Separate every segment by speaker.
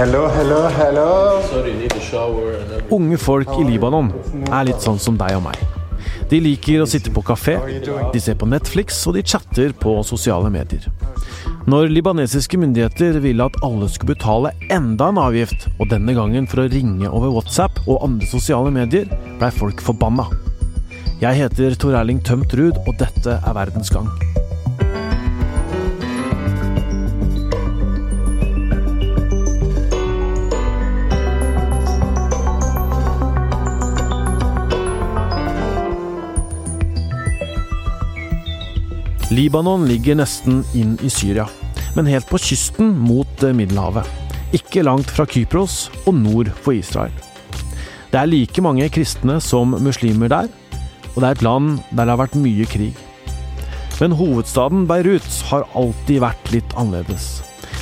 Speaker 1: Hello, hello, hello.
Speaker 2: Unge folk i Libanon er litt sånn som deg og meg. De liker å sitte på kafé, de ser på Netflix og de chatter på sosiale medier. Når libanesiske myndigheter ville at alle skulle betale enda en avgift, og denne gangen for å ringe over WhatsApp og andre sosiale medier, blei folk forbanna. Jeg heter Tor Erling Tømt Ruud, og dette er Verdens gang. Libanon ligger nesten inn i Syria, men helt på kysten mot eh, Middelhavet. Ikke langt fra Kypros og nord for Israel. Det er like mange kristne som muslimer der, og det er et land der det har vært mye krig. Men hovedstaden Beirut har alltid vært litt annerledes.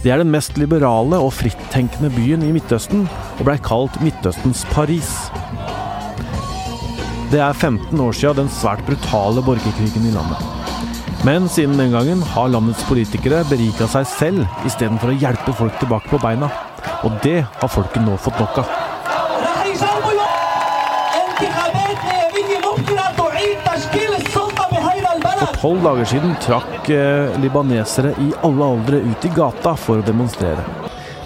Speaker 2: Det er den mest liberale og frittenkende byen i Midtøsten, og blei kalt Midtøstens Paris. Det er 15 år siden den svært brutale borgerkrigen i landet. Men siden den gangen har landets politikere berika seg selv istedenfor å hjelpe folk tilbake på beina. Og det har folket nå fått nok av. For tolv dager siden trakk eh, libanesere i alle aldre ut i gata for å demonstrere.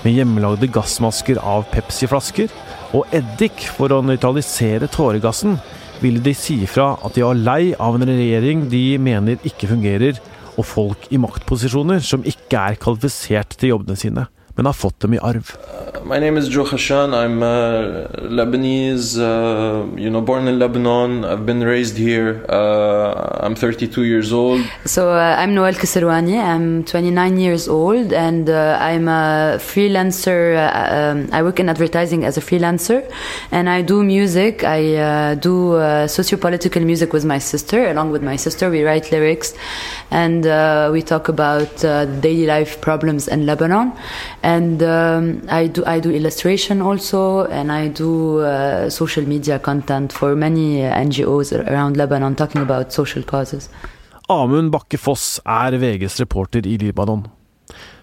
Speaker 2: Med hjemmelagde gassmasker av Pepsi-flasker og eddik for å nøytralisere tåregassen ville de si fra at de var lei av en regjering de mener ikke fungerer, og folk i maktposisjoner som ikke er kvalifisert til jobbene sine, men har fått dem i arv.
Speaker 3: My name is Joe Khashan. I'm uh, Lebanese, uh, you know, born in Lebanon. I've been raised here. Uh, I'm 32 years old.
Speaker 4: So uh, I'm Noel Kisirwani. I'm 29 years old, and uh, I'm a freelancer. Um, I work in advertising as a freelancer, and I do music. I do socio-political music with my sister. Along with my sister, we write lyrics, and we talk about daily life problems in Lebanon. And um, I do I do illustration also, and I do uh, social media content for many NGOs around Lebanon, talking about social causes.
Speaker 2: Amund Bakke Foss er VGs reporter i Libanon.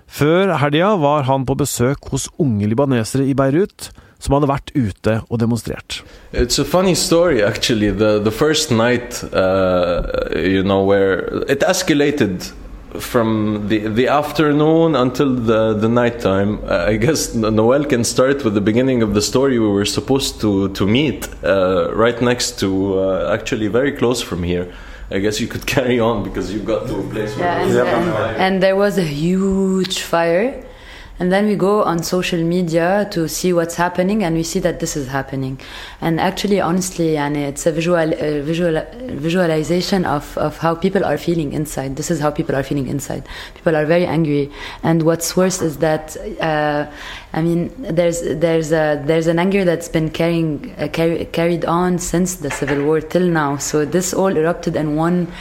Speaker 2: Før helga var han på besøk hos unge libanesere i Beirut, som hadde vært ute og demonstrert.
Speaker 3: It's a funny story, actually. The the first night, uh, you know, where it escalated from the the afternoon until the the nighttime. Uh, I guess Noel can start with the beginning of the story. We were supposed to to meet uh, right next to, uh, actually very close from here. I guess you could carry on because you got to a place where
Speaker 4: Yeah, and, and, and there was a huge fire. And then we go on social media to see what's happening, and we see that this is happening. And actually, honestly, and it's a visual, uh, visual visualization of, of how people are feeling inside. This is how people are feeling inside. People are very angry, and what's worse is that uh, I mean, there's there's a there's an anger that's been carrying uh, carry, carried on since the civil war till now. So this all erupted in one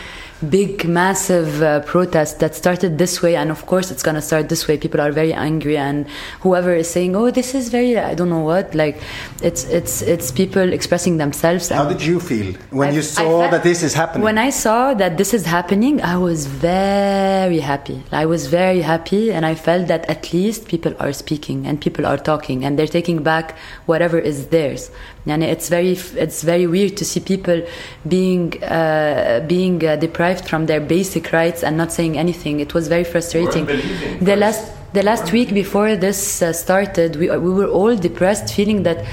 Speaker 4: big massive uh, protest that started this way and of course it's going to start this way people are very angry and whoever is saying oh this is very i don't know what like it's it's it's people expressing themselves
Speaker 1: How did you feel when
Speaker 4: I-
Speaker 1: you saw that this is happening?
Speaker 4: when I saw that this is happening, I was very happy. I was very happy, and I felt that at least people are speaking and people are talking, and they're taking back whatever is theirs. And it's very, it's very weird to see people being uh, being uh, deprived from their basic rights and not saying anything. It was very frustrating. The last the last week before this uh, started, we we were all depressed, feeling that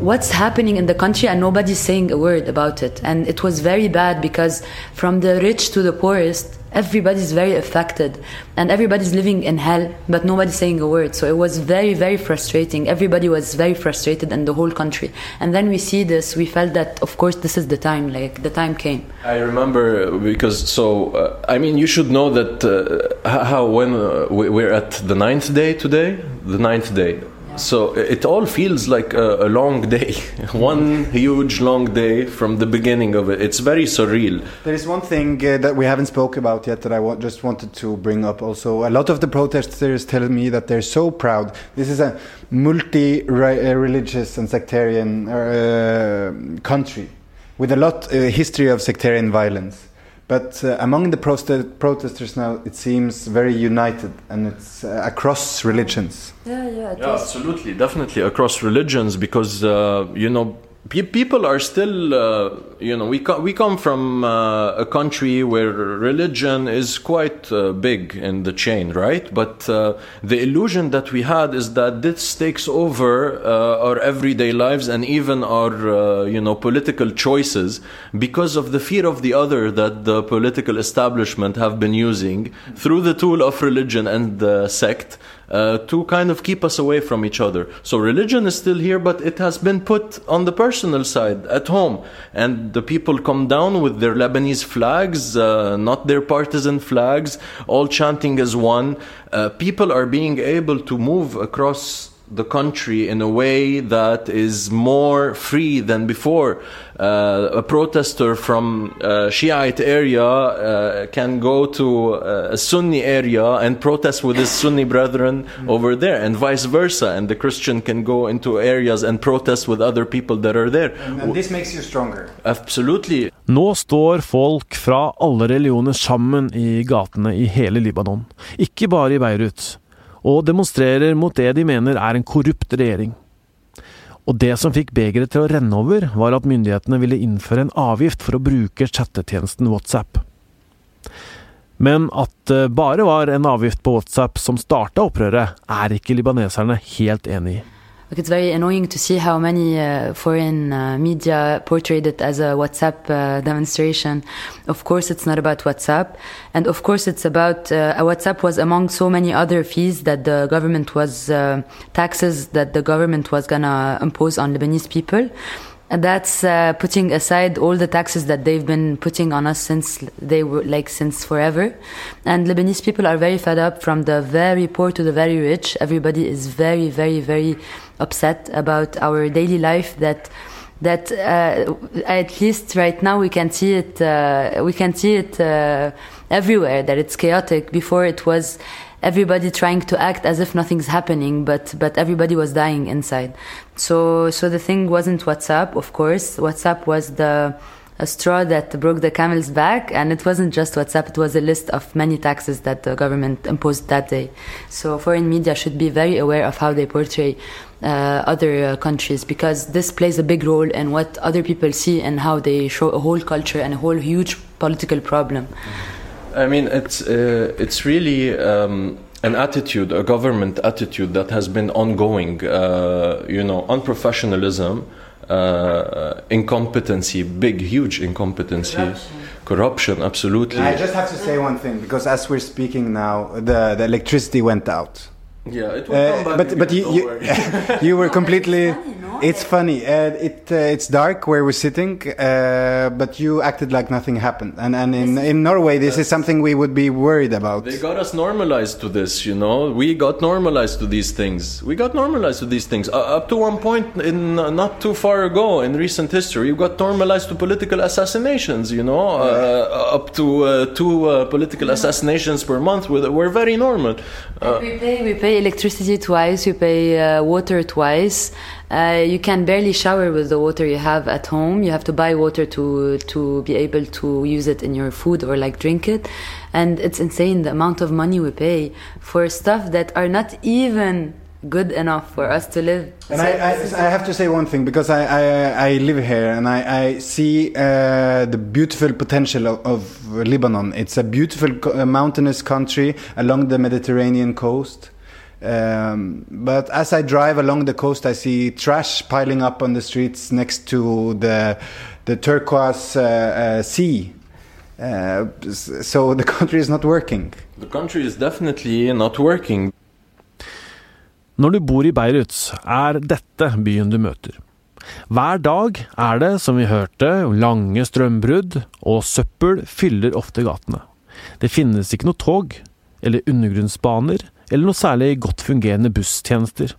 Speaker 4: what's happening in the country and nobody's saying a word about it. And it was very bad because from the rich to the poorest everybody's very affected. And everybody's living in hell but nobody's saying a word. So it was very very frustrating. Everybody was very frustrated in the whole country. And then we see this we felt that of course this is the time like the time came.
Speaker 3: I remember because so uh, I mean you should know that uh, how when uh, we- we're at the ninth day today, the ninth day. So it all feels like a, a long day, one huge long day from the beginning of it. It's very surreal.
Speaker 1: There is one thing uh, that we haven't spoke about yet that I wa- just wanted to bring up. Also, a lot of the protesters tell me that they're so proud. This is a multi-religious and sectarian uh, country with a lot uh, history of sectarian violence. But uh, among the protesters now, it seems very united, and it's uh, across religions.
Speaker 4: Yeah, yeah.
Speaker 3: Yeah, absolutely, definitely across religions because uh, you know pe- people are still uh, you know we co- we come from uh, a country where religion is quite uh, big in the chain, right? But uh, the illusion that we had is that this takes over uh, our everyday lives and even our uh, you know political choices because of the fear of the other that the political establishment have been using through the tool of religion and the sect uh, to kind of keep us away from each other. So religion is still here, but it has been put on the personal side at home, and the people come down with their Lebanese flags, uh, not their partisan flags, all chanting as one. Uh, people are being able to move across the country in a way that is more free than before. Uh, a protester from uh, Shiite area uh, can go to uh, a Sunni area and protest with his Sunni brethren over there, and vice versa. And the Christian can go into areas and protest with other people that are there.
Speaker 1: And, and this makes you stronger.
Speaker 3: Absolutely.
Speaker 2: Nå står folk fra alle religioner sammen i gatene i hele Libanon, ikke bare i Beirut, og demonstrerer mot det de mener er en korrupt regjering. Og det som fikk begeret til å renne over, var at myndighetene ville innføre en avgift for å bruke chattetjenesten WhatsApp. Men at det bare var en avgift på WhatsApp som starta opprøret, er ikke libaneserne helt enig i.
Speaker 4: Like it's very annoying to see how many uh, foreign uh, media portrayed it as a WhatsApp uh, demonstration. Of course, it's not about WhatsApp, and of course, it's about uh, WhatsApp was among so many other fees that the government was uh, taxes that the government was gonna impose on Lebanese people. That's uh, putting aside all the taxes that they've been putting on us since they were like since forever. And Lebanese people are very fed up from the very poor to the very rich. Everybody is very, very, very upset about our daily life that that uh, at least right now we can see it uh, we can see it uh, everywhere that it's chaotic before it was everybody trying to act as if nothing's happening but but everybody was dying inside. So so the thing wasn't whatsapp of course. Whatsapp was the a straw that broke the camel's back and it wasn't just whatsapp. It was a list of many taxes that the government imposed that day. So foreign media should be very aware of how they portray uh, other uh, countries because this plays a big role in what other people see and how they show a whole culture and a whole huge political problem.
Speaker 3: I mean, it's uh, it's really um, an attitude, a government attitude that has been ongoing. Uh, you know, unprofessionalism, uh, incompetency, big, huge incompetency, corruption, corruption absolutely.
Speaker 1: I just have to say one thing because as we're speaking now, the, the electricity went out.
Speaker 3: Yeah, it will
Speaker 1: Uh,
Speaker 3: come back
Speaker 1: but but you you, you were completely.
Speaker 4: Funny.
Speaker 1: It's funny. Uh, it uh, it's dark where we're sitting, uh, but you acted like nothing happened. And and in in Norway, this is something we would be worried about.
Speaker 3: They got us normalized to this, you know. We got normalized to these things. We got normalized to these things. Uh, up to one point in uh, not too far ago in recent history, We got normalized to political assassinations, you know. Uh, up to uh, two uh, political assassinations per month were, were very normal. Uh,
Speaker 4: we pay we pay electricity twice, we pay uh, water twice. Uh, you can barely shower with the water you have at home. You have to buy water to to be able to use it in your food or like drink it, and it's insane the amount of money we pay for stuff that are not even good enough for us to live.
Speaker 1: And
Speaker 4: So
Speaker 1: I, I, I have to say one thing because I, I, I live here and I, I see uh, the beautiful potential of, of Lebanon. It's a beautiful uh, mountainous country along the Mediterranean coast. Um, but as I drive along the coast, I see trash piling up on the streets next to the, the turquoise uh, uh, sea. Uh, so the country is not working.
Speaker 3: the country is definitely not working.
Speaker 2: Når du bor i Beirut, er dette byen du møter. Hver dag er det, som vi hørte, lange strømbrudd, og søppel fyller ofte gatene. Det finnes ikke noe tog, eller undergrunnsbaner, eller noe særlig godt fungerende busstjenester.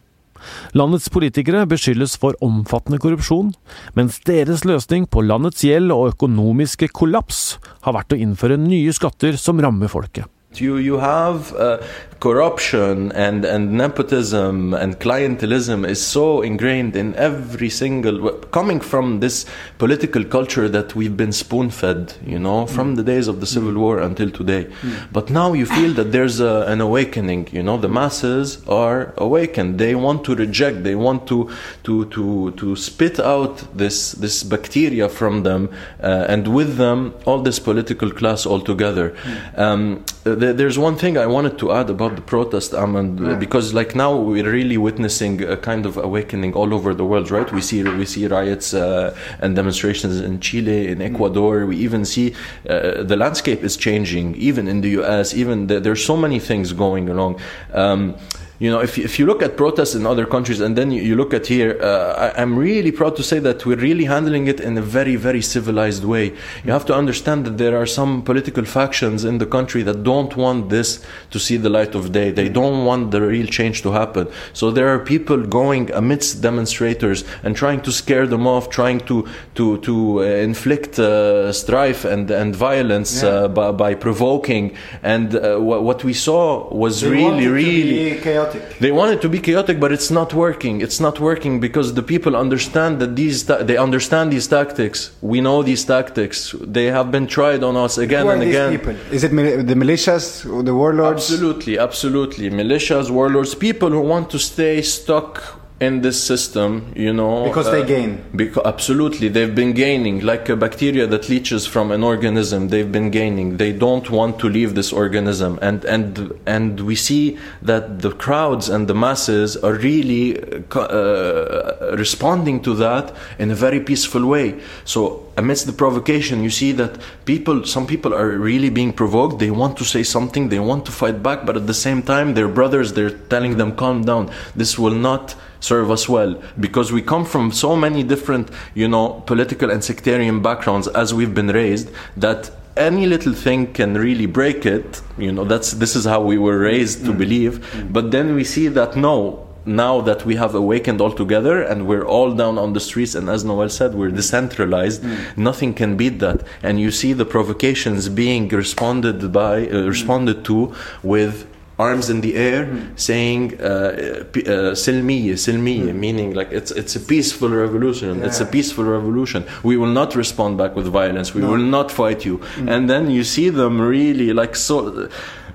Speaker 2: Landets politikere beskyldes for omfattende korrupsjon, mens deres løsning på landets gjeld og økonomiske kollaps har vært å innføre nye skatter som rammer folket.
Speaker 3: You you have uh, corruption and and nepotism and clientelism is so ingrained in every single coming from this political culture that we've been spoon fed, you know, from the days of the civil war until today. But now you feel that there's a, an awakening. You know, the masses are awakened. They want to reject. They want to to to to spit out this this bacteria from them, uh, and with them all this political class altogether. Um, th- there's one thing I wanted to add about the protest, Ahmed, because like now we're really witnessing a kind of awakening all over the world, right? We see we see riots uh, and demonstrations in Chile, in Ecuador. We even see uh, the landscape is changing, even in the U.S. Even the, there's so many things going along. Um, you know, if, if you look at protests in other countries and then you, you look at here, uh, I, am really proud to say that we're really handling it in a very, very civilized way. You have to understand that there are some political factions in the country that don't want this to see the light of day. They don't want the real change to happen. So there are people going amidst demonstrators and trying to scare them off, trying to to to uh, inflict uh, strife and and violence
Speaker 1: Yeah.
Speaker 3: uh, by, by provoking. And uh, what, what we saw was
Speaker 1: They
Speaker 3: really,
Speaker 1: want it to
Speaker 3: really.
Speaker 1: Chaotic.
Speaker 3: They want it to be chaotic, but it's not working. It's not working because the people understand that these ta- they understand these tactics. We know these tactics. They have been tried on us again and again.
Speaker 1: people? Is it mil- the militias, or the warlords?
Speaker 3: Absolutely, absolutely. Militias, warlords, people who want to stay stuck in this system, you know.
Speaker 1: Because they gain.
Speaker 3: Because, absolutely, they've been gaining, like a bacteria that leaches from an organism. They've been gaining. They don't want to leave this organism, and and and we see that the crowds and the masses are really uh, uh, responding to that in a very peaceful way. So amidst the provocation, you see that people, some people are really being provoked. They want to say something. They want to fight back, but at the same time, their brothers they're telling them, "Calm down. This will not." Serve us well. Because we come from so many different you know political and sectarian backgrounds as we've been raised that any little thing can really break it. You know that's this is how we were raised to mm. believe. Mm. But then we see that no now that we have awakened all together and we're all down on the streets and as noel said we're decentralized mm. nothing can beat that. And you see the provocations being responded by uh, responded to with arms in the air saying uh, uh, silmiye silmiye meaning like it's it's a peaceful revolution. It's a peaceful revolution. We will not respond back with violence. We will not fight you.
Speaker 1: Mm.
Speaker 3: and then you see them really like so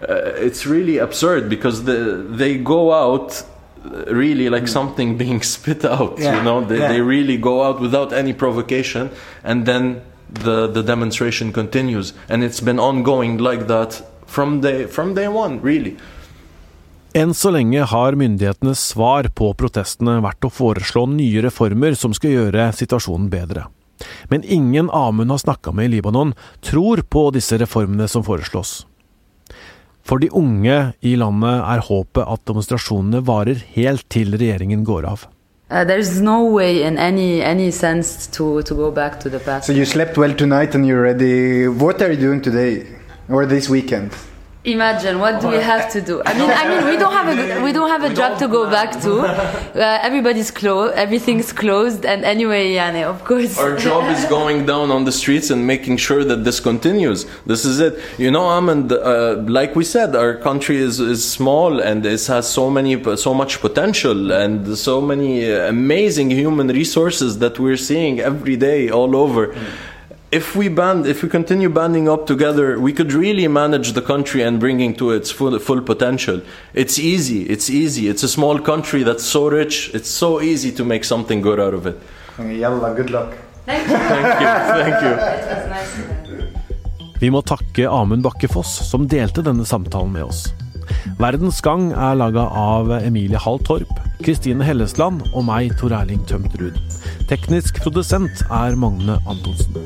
Speaker 3: uh, it's really absurd because the, they go out uh, really like something being spit out
Speaker 1: Mm. Yeah,
Speaker 3: you know? They,
Speaker 1: yeah.
Speaker 3: they really go out without any provocation and then the the demonstration continues. And it's been ongoing like that from day from day one really
Speaker 2: Enn så lenge har myndighetenes svar på protestene vært å foreslå nye reformer som skal gjøre situasjonen bedre. Men ingen Amund har snakka med i Libanon, tror på disse reformene som foreslås. For de unge i landet er håpet at demonstrasjonene varer helt til regjeringen går av.
Speaker 4: Uh, there's no way in any any sense to, to go back to the past.
Speaker 1: So you slept well tonight and you're ready. What are you doing today or this weekend?
Speaker 4: Imagine what do we have to do? I mean, I mean, we don't have a good- we don't have a job to go back to. Uh, everybody's closed. Everything's closed. And anyway, Yane, of course.
Speaker 3: Our job is going down on the streets and making sure that this continues. This is it. You know, Ahmed, uh, like we said, our country is, is small and it has so many, so much potential and so many uh, amazing human resources that we're seeing every day all over. If we band, if we continue banding up together, we could really manage the country and bringing to its full, full potential. It's easy. It's easy. It's a small country that's so rich. It's so easy to make something good out of it.
Speaker 1: Yalla, good luck.
Speaker 4: Thank you.
Speaker 3: Thank you. Thank you.
Speaker 4: Nice.
Speaker 2: Vi må takke Amund Bakkefoss som delte denne samtalen med oss. Verdens Gang er laga av Emilie Hall Torp, Kristine Hellesland og meg, Tor Erling Tømtrud. Teknisk produsent er Magne Antonsen.